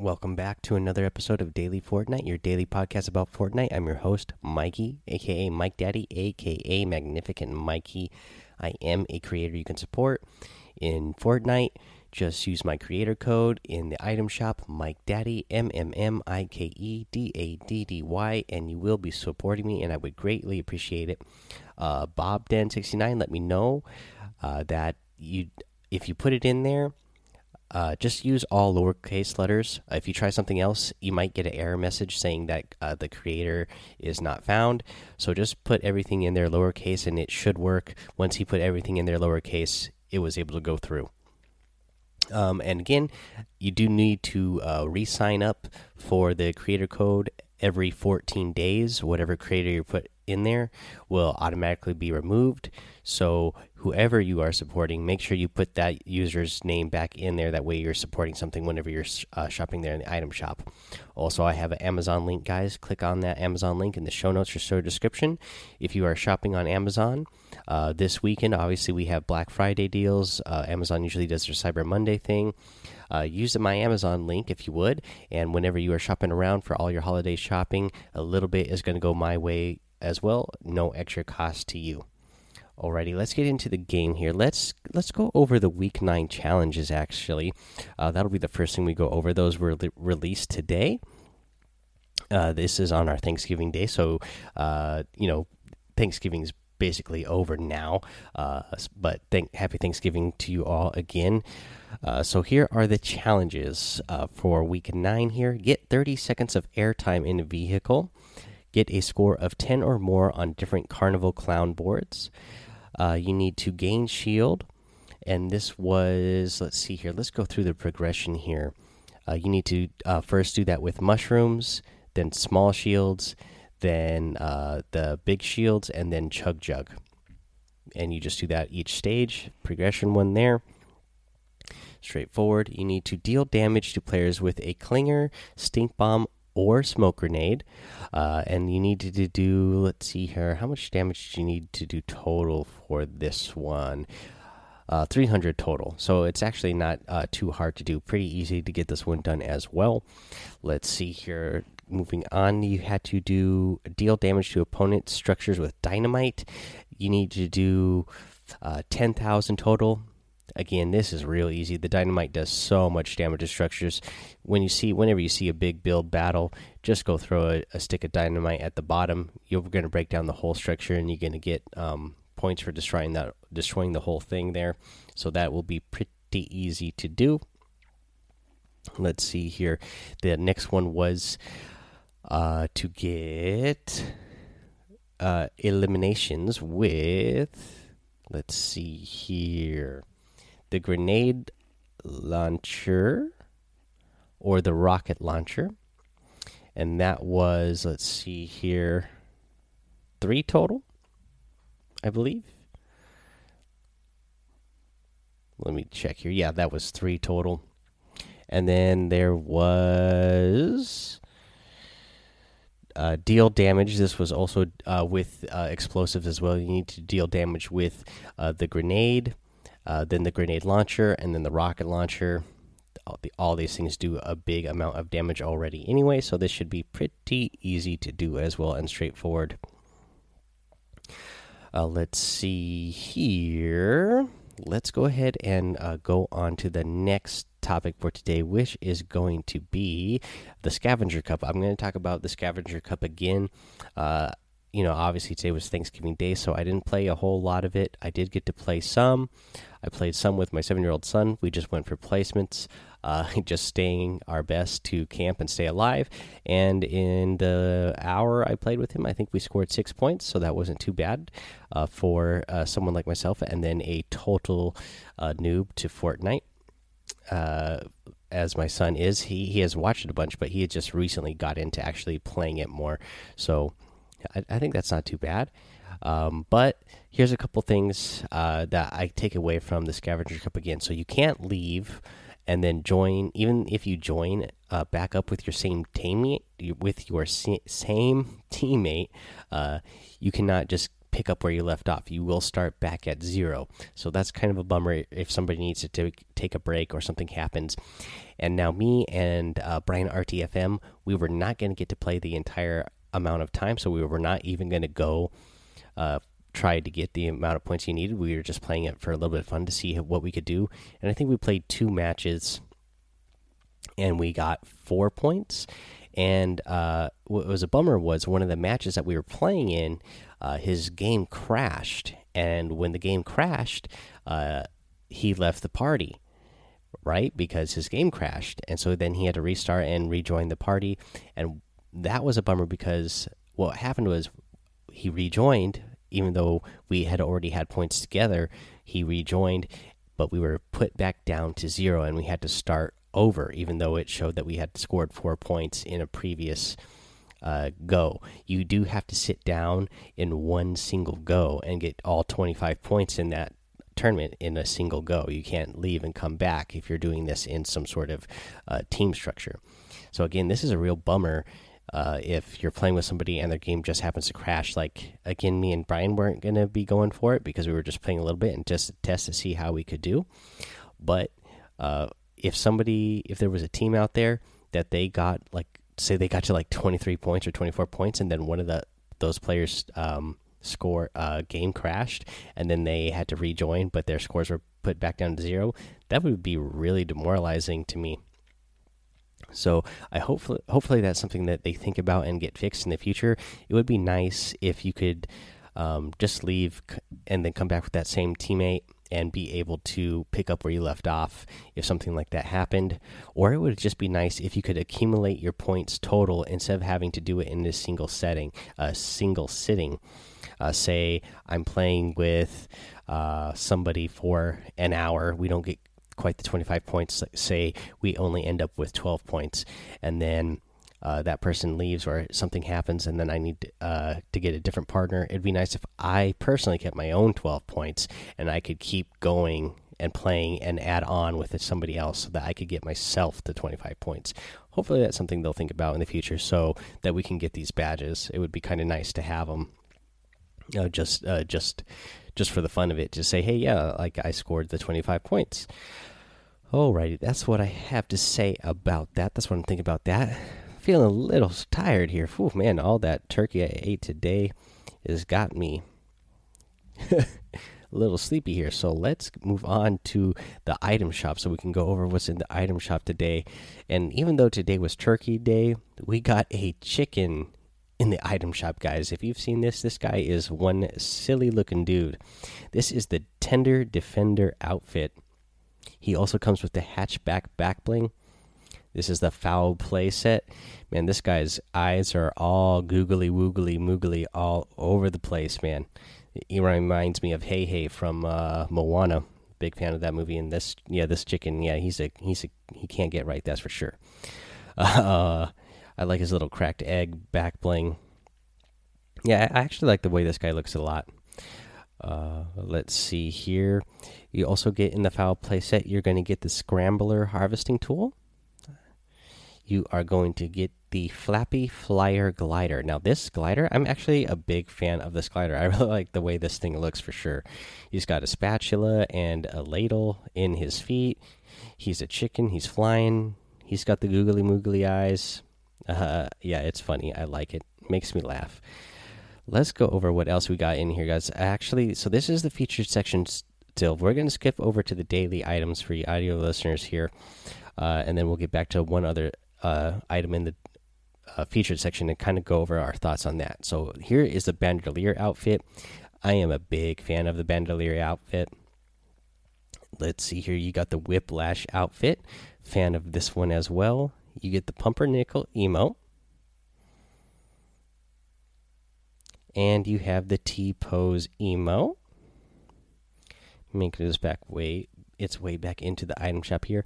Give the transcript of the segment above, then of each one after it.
Welcome back to another episode of Daily Fortnite, your daily podcast about Fortnite. I'm your host, Mikey, aka Mike Daddy, aka Magnificent Mikey. I am a creator you can support in Fortnite. Just use my creator code in the item shop, Mike Daddy, M M M I K E D A D D Y, and you will be supporting me, and I would greatly appreciate it. Uh, Bob Den sixty nine, let me know uh, that you if you put it in there uh, just use all lowercase letters. Uh, if you try something else, you might get an error message saying that uh, the creator is not found. So just put everything in there lowercase, and it should work. Once he put everything in there lowercase, it was able to go through. Um, and again, you do need to uh, re sign up for the creator code every 14 days. Whatever creator you put in there will automatically be removed. So whoever you are supporting, make sure you put that user's name back in there. That way, you're supporting something whenever you're uh, shopping there in the item shop. Also, I have an Amazon link, guys. Click on that Amazon link in the show notes or show description. If you are shopping on Amazon uh, this weekend, obviously we have Black Friday deals. Uh, Amazon usually does their Cyber Monday thing. Uh, use my Amazon link if you would, and whenever you are shopping around for all your holiday shopping, a little bit is going to go my way as well. No extra cost to you. Alrighty, let's get into the game here. Let's let's go over the week nine challenges. Actually, uh, that'll be the first thing we go over. Those were released today. Uh, this is on our Thanksgiving Day, so uh, you know Thanksgiving's basically over now. Uh, but thank happy Thanksgiving to you all again. Uh, so here are the challenges uh, for week nine. Here, get 30 seconds of airtime in a vehicle. Get a score of 10 or more on different Carnival Clown boards uh, you need to gain shield. And this was, let's see here, let's go through the progression here. Uh, you need to uh, first do that with mushrooms, then small shields, then uh, the big shields, and then chug jug. And you just do that each stage. Progression one there. Straightforward. You need to deal damage to players with a clinger, stink bomb, or smoke grenade. Uh, and you need to do, let's see here, how much damage do you need to do total for this one? Uh, 300 total. So it's actually not uh, too hard to do. Pretty easy to get this one done as well. Let's see here. Moving on, you had to do deal damage to opponent structures with dynamite. You need to do uh, 10,000 total again this is real easy. The dynamite does so much damage to structures. When you see whenever you see a big build battle just go throw a, a stick of dynamite at the bottom. You're going to break down the whole structure and you're going to get um, points for destroying that destroying the whole thing there. So that will be pretty easy to do. Let's see here. The next one was uh, to get uh, eliminations with let's see here the grenade launcher or the rocket launcher. And that was, let's see here, three total, I believe. Let me check here. Yeah, that was three total. And then there was uh, deal damage. This was also uh, with uh, explosives as well. You need to deal damage with uh, the grenade, uh, then the grenade launcher, and then the rocket launcher. All, the, all, these things do a big amount of damage already anyway, so this should be pretty easy to do as well and straightforward. Uh, let's see here. Let's go ahead and uh, go on to the next topic for today, which is going to be the Scavenger Cup. I'm going to talk about the Scavenger Cup again. Uh, you know, obviously today was Thanksgiving Day, so I didn't play a whole lot of it. I did get to play some. I played some with my seven year old son. We just went for placements, uh, just staying our best to camp and stay alive. And in the hour I played with him, I think we scored six points, so that wasn't too bad uh, for uh, someone like myself. And then a total uh, noob to Fortnite. Uh, as my son is, he he has watched it a bunch, but he had just recently got into actually playing it more. So I, I think that's not too bad. Um, but here's a couple things uh, that I take away from the scavenger cup again. So you can't leave and then join, even if you join uh, back up with your same teammate, with your same teammate, uh, you cannot just pick up where you left off. You will start back at zero. So that's kind of a bummer if somebody needs to take, a break or something happens. And now, me and uh, Brian RTFM, we were not going to get to play the entire amount of time. So we were not even going to go uh, try to get the amount of points you needed. We were just playing it for a little bit of fun to see what we could do. And I think we played two matches and we got four points. And uh, what was a bummer was one of the matches that we were playing in, uh, his game crashed. And when the game crashed, uh, he left the party, right? Because his game crashed. And so then he had to restart and rejoin the party. And that was a bummer because what happened was he rejoined, even though we had already had points together. He rejoined, but we were put back down to zero and we had to start over, even though it showed that we had scored four points in a previous uh, go. You do have to sit down in one single go and get all 25 points in that tournament in a single go. You can't leave and come back if you're doing this in some sort of uh, team structure. So, again, this is a real bummer. Uh, if you're playing with somebody and their game just happens to crash, like again, me and Brian weren't going to be going for it because we were just playing a little bit and just test to see how we could do. But uh, if somebody if there was a team out there that they got like say they got to like 23 points or 24 points and then one of the those players um, score uh, game crashed and then they had to rejoin but their scores were put back down to zero that would be really demoralizing to me so i hopefully hopefully that's something that they think about and get fixed in the future it would be nice if you could um, just leave and then come back with that same teammate and be able to pick up where you left off if something like that happened. Or it would just be nice if you could accumulate your points total instead of having to do it in a single setting, a single sitting. Uh, say I'm playing with uh, somebody for an hour, we don't get quite the 25 points. Say we only end up with 12 points, and then uh, that person leaves or something happens and then I need uh, to get a different partner. It'd be nice if I personally kept my own 12 points and I could keep going and playing and add on with somebody else so that I could get myself to 25 points. Hopefully, that's something they'll think about in the future so that we can get these badges. It would be kind of nice to have them. You know, just, uh, just, just for the fun of it, to say, hey, yeah, like I scored the 25 points. Alrighty, that's what I have to say about that. That's what I'm thinking about that feeling a little tired here. Whew, man, all that turkey I ate today has got me a little sleepy here. So let's move on to the item shop so we can go over what's in the item shop today. And even though today was turkey day, we got a chicken in the item shop, guys. If you've seen this, this guy is one silly looking dude. This is the Tender Defender outfit. He also comes with the hatchback back bling this is the foul play set. Man, this guy's eyes are all googly woogly moogly all over the place, man. He reminds me of Heihei from uh, Moana. Big fan of that movie. And this, yeah, this chicken, yeah, he's a he's a he can't get right. That's for sure. Uh, I like his little cracked egg back bling. Yeah, I actually like the way this guy looks a lot. Uh, let's see here. You also get in the foul play set. You're going to get the scrambler harvesting tool you are going to get the Flappy Flyer glider. Now, this glider, I'm actually a big fan of this glider. I really like the way this thing looks for sure. He's got a spatula and a ladle in his feet. He's a chicken. He's flying. He's got the googly moogly eyes. Uh, yeah, it's funny. I like it. Makes me laugh. Let's go over what else we got in here, guys. Actually, so this is the featured section still. We're going to skip over to the daily items for you audio listeners here. Uh, and then we'll get back to one other uh, item in the uh, featured section and kind of go over our thoughts on that. So here is the bandolier outfit. I am a big fan of the bandolier outfit. Let's see here. You got the whiplash outfit. Fan of this one as well. You get the pumpernickel emo. And you have the T pose emo. Make this back way its way back into the item shop here.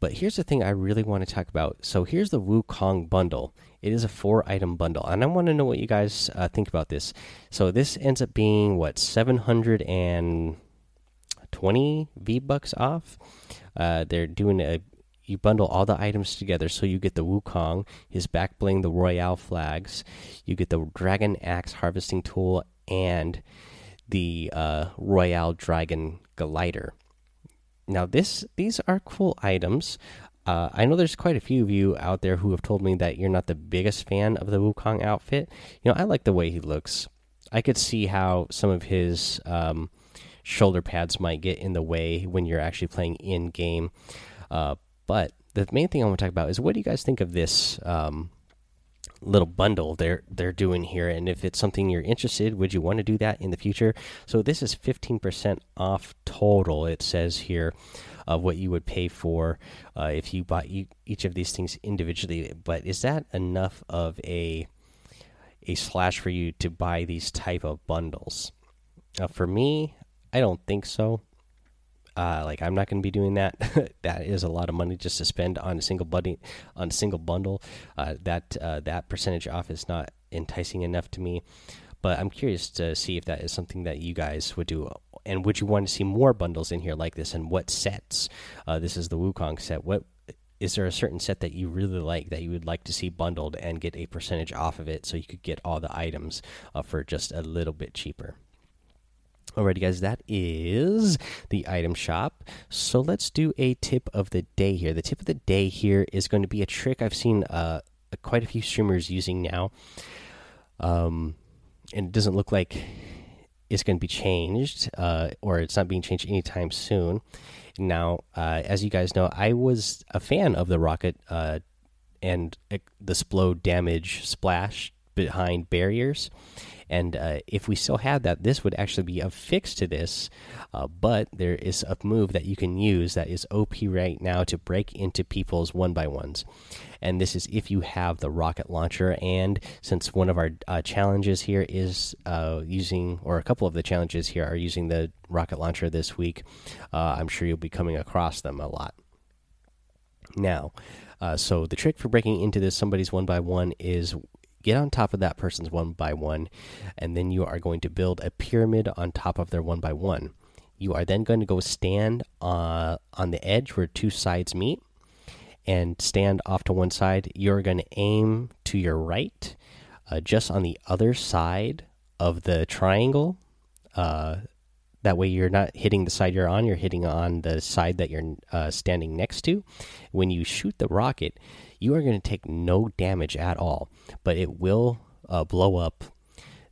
But here's the thing I really want to talk about. So here's the Wukong bundle. It is a four item bundle, and I want to know what you guys uh, think about this. So this ends up being what 720 V bucks off. Uh, they're doing a you bundle all the items together, so you get the Wukong, his back bling, the Royale flags, you get the Dragon Axe harvesting tool, and the uh, Royale Dragon Glider. Now, this these are cool items. Uh, I know there's quite a few of you out there who have told me that you're not the biggest fan of the Wukong outfit. You know, I like the way he looks. I could see how some of his um, shoulder pads might get in the way when you're actually playing in game. Uh, but the main thing I want to talk about is what do you guys think of this um, little bundle they're they're doing here? And if it's something you're interested would you want to do that in the future? So this is 15% off total it says here of what you would pay for uh, if you bought each of these things individually. But is that enough of a a slash for you to buy these type of bundles? Uh, for me i don't think so uh, like I'm not going to be doing that. that is a lot of money just to spend on a single buddy on a single bundle. Uh, that uh, that percentage off is not enticing enough to me. But I'm curious to see if that is something that you guys would do. And would you want to see more bundles in here like this? And what sets? Uh, this is the Wukong set. What is there a certain set that you really like that you would like to see bundled and get a percentage off of it so you could get all the items uh, for just a little bit cheaper? Alrighty, guys, that is the item shop. So let's do a tip of the day here. The tip of the day here is going to be a trick I've seen uh, quite a few streamers using now. Um, and it doesn't look like it's going to be changed, uh, or it's not being changed anytime soon. Now, uh, as you guys know, I was a fan of the rocket uh, and uh, the explode damage splash behind barriers and uh, if we still had that, this would actually be a fix to this. Uh, but there is a move that you can use that is OP right now to break into people's one by ones. And this is if you have the rocket launcher. And since one of our uh, challenges here is uh, using, or a couple of the challenges here are using the rocket launcher this week, uh, I'm sure you'll be coming across them a lot. Now, uh, so the trick for breaking into this somebody's one by one is get on top of that person's one by one, and then you are going to build a pyramid on top of their one by one. You are then going to go stand uh, on the edge where two sides meet and stand off to one side. You're going to aim to your right, uh, just on the other side of the triangle. Uh, that way, you're not hitting the side you're on, you're hitting on the side that you're uh, standing next to. When you shoot the rocket, you are going to take no damage at all, but it will uh, blow up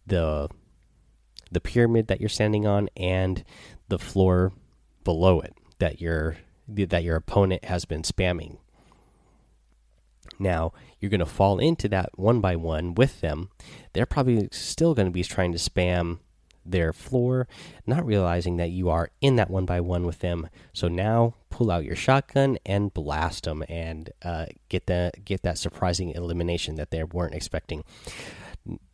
the the pyramid that you're standing on and the floor below it that your that your opponent has been spamming. Now, you're going to fall into that one by one with them. They're probably still going to be trying to spam their floor, not realizing that you are in that one by one with them. So now pull out your shotgun and blast them and uh, get that get that surprising elimination that they weren't expecting.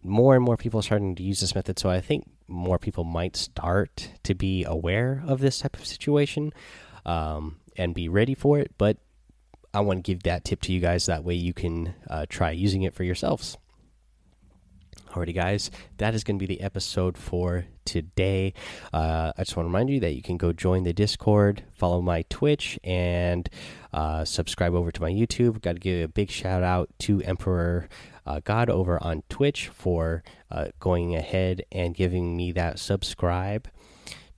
More and more people are starting to use this method, so I think more people might start to be aware of this type of situation um, and be ready for it. But I want to give that tip to you guys. That way, you can uh, try using it for yourselves. Alrighty, guys, that is going to be the episode for today. Uh, I just want to remind you that you can go join the Discord, follow my Twitch, and uh, subscribe over to my YouTube. Got to give a big shout out to Emperor uh, God over on Twitch for uh, going ahead and giving me that subscribe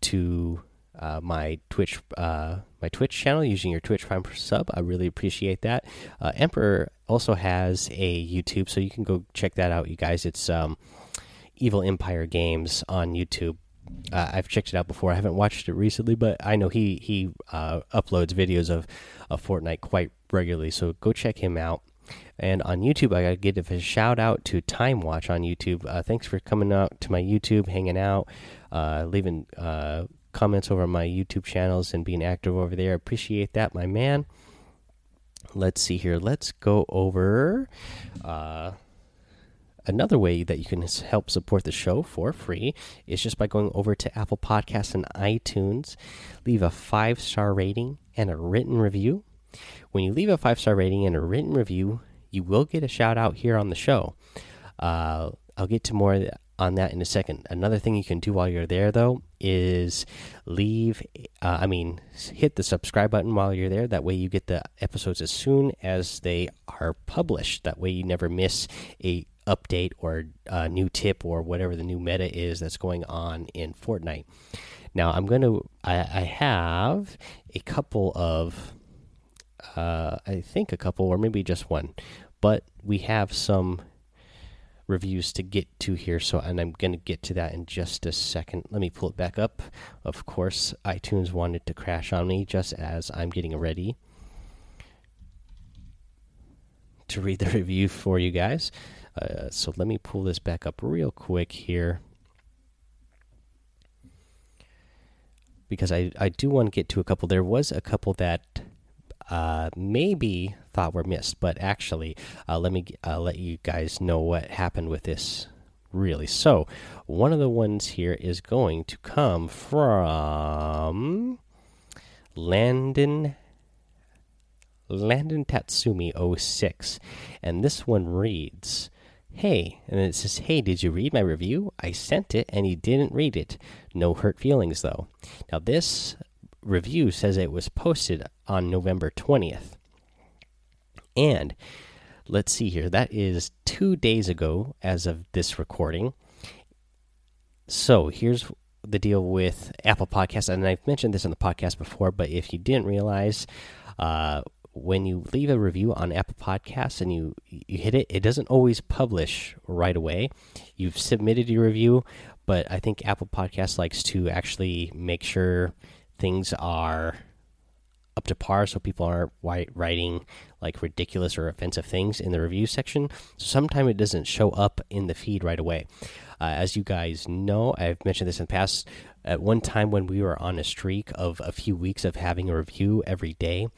to uh, my Twitch uh, my Twitch channel using your Twitch Prime sub. I really appreciate that. Uh, Emperor also has a YouTube, so you can go check that out, you guys. It's um, Evil Empire Games on YouTube. Uh, I've checked it out before. I haven't watched it recently, but I know he he uh, uploads videos of of Fortnite quite regularly. So go check him out. And on YouTube, I got to give a shout out to Time Watch on YouTube. Uh, thanks for coming out to my YouTube, hanging out, uh, leaving uh, comments over my YouTube channels and being active over there. Appreciate that, my man. Let's see here. Let's go over uh, another way that you can help support the show for free is just by going over to Apple Podcasts and iTunes. Leave a five star rating and a written review. When you leave a five star rating and a written review, you will get a shout out here on the show. Uh, I'll get to more on that in a second. Another thing you can do while you're there, though, is leave, uh, I mean, hit the subscribe button while you're there. That way you get the episodes as soon as they are published. That way you never miss a update or uh, new tip or whatever the new meta is that's going on in Fortnite. Now I'm going to I, I have a couple of uh, I think a couple or maybe just one, but we have some reviews to get to here. So and i'm going to get to that in just a second. Let me pull it back up. Of course itunes wanted to crash on me just as i'm getting ready to read the review for you guys. Uh, so let me pull this back up real quick here. Because i i do want to get to a couple. There was a couple that uh, maybe thought were missed, but actually, uh, let me uh, let you guys know what happened with this. Really, so one of the ones here is going to come from Landon Landon Tatsumi 06, and this one reads. Hey, and it says, Hey, did you read my review? I sent it and you didn't read it. No hurt feelings, though. Now, this review says it was posted on November 20th. And let's see here, that is two days ago as of this recording. So here's the deal with Apple Podcasts, and I've mentioned this in the podcast before, but if you didn't realize, uh, when you leave a review on Apple Podcasts and you you hit it, it doesn't always publish right away. You've submitted your review, but I think Apple Podcasts likes to actually make sure things are up to par so people aren't writing like ridiculous or offensive things in the review section. So sometimes it doesn't show up in the feed right away. Uh, as you guys know i've mentioned this in the past at one time when we were on a streak of a few weeks of having a review every day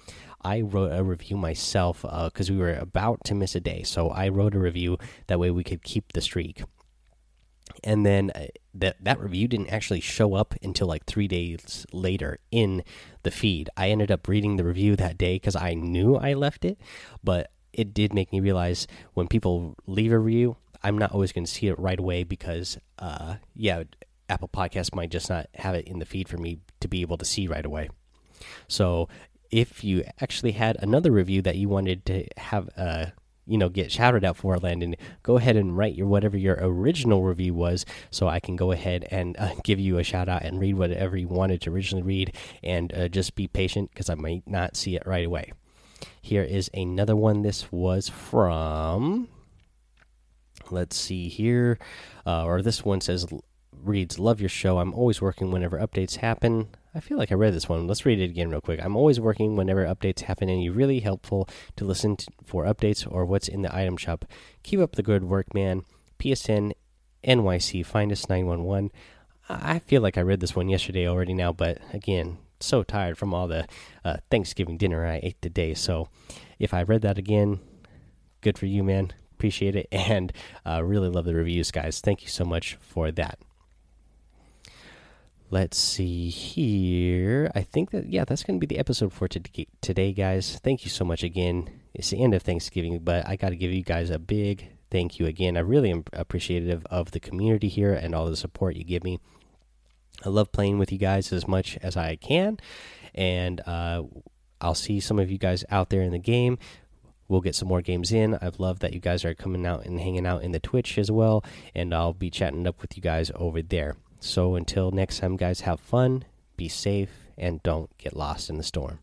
i wrote a review myself because uh, we were about to miss a day. So i wrote a review that way we could keep the streak and then uh, that that review didn't actually show up until like three days later in the feed. I ended up reading the review that day because I knew I left it, but it did make me realize when people leave a review, I'm not always going to see it right away because, uh, yeah, Apple Podcasts might just not have it in the feed for me to be able to see right away. So if you actually had another review that you wanted to have uh, you know get shouted out for landon go ahead and write your whatever your original review was so i can go ahead and uh, give you a shout out and read whatever you wanted to originally read and uh, just be patient because i might not see it right away. Here is another one. This was from let's see here uh, or this one says reads love your show. I'm always working whenever updates happen I feel like I read this one. Let's read it again real quick. I'm always working whenever updates happen, and you're really helpful to listen to, for updates or what's in the item shop. Keep up the good work, man. PSN NYC Find Us 911. I feel like I read this one yesterday already now, but again, so tired from all the uh, Thanksgiving dinner I ate today. So if I read that again, good for you, man. Appreciate it, and uh, really love the reviews, guys. Thank you so much for that. Let's see here. I think that, yeah, that's going to be the episode for today, guys. Thank you so much again. It's the end of Thanksgiving, but I got to give you guys a big thank you again. I really am appreciative of the community here and all the support you give me. I love playing with you guys as much as I can, and uh, I'll see some of you guys out there in the game. We'll get some more games in. I've loved that you guys are coming out and hanging out in the Twitch as well, and I'll be chatting up with you guys over there. So until next time, guys, have fun, be safe, and don't get lost in the storm.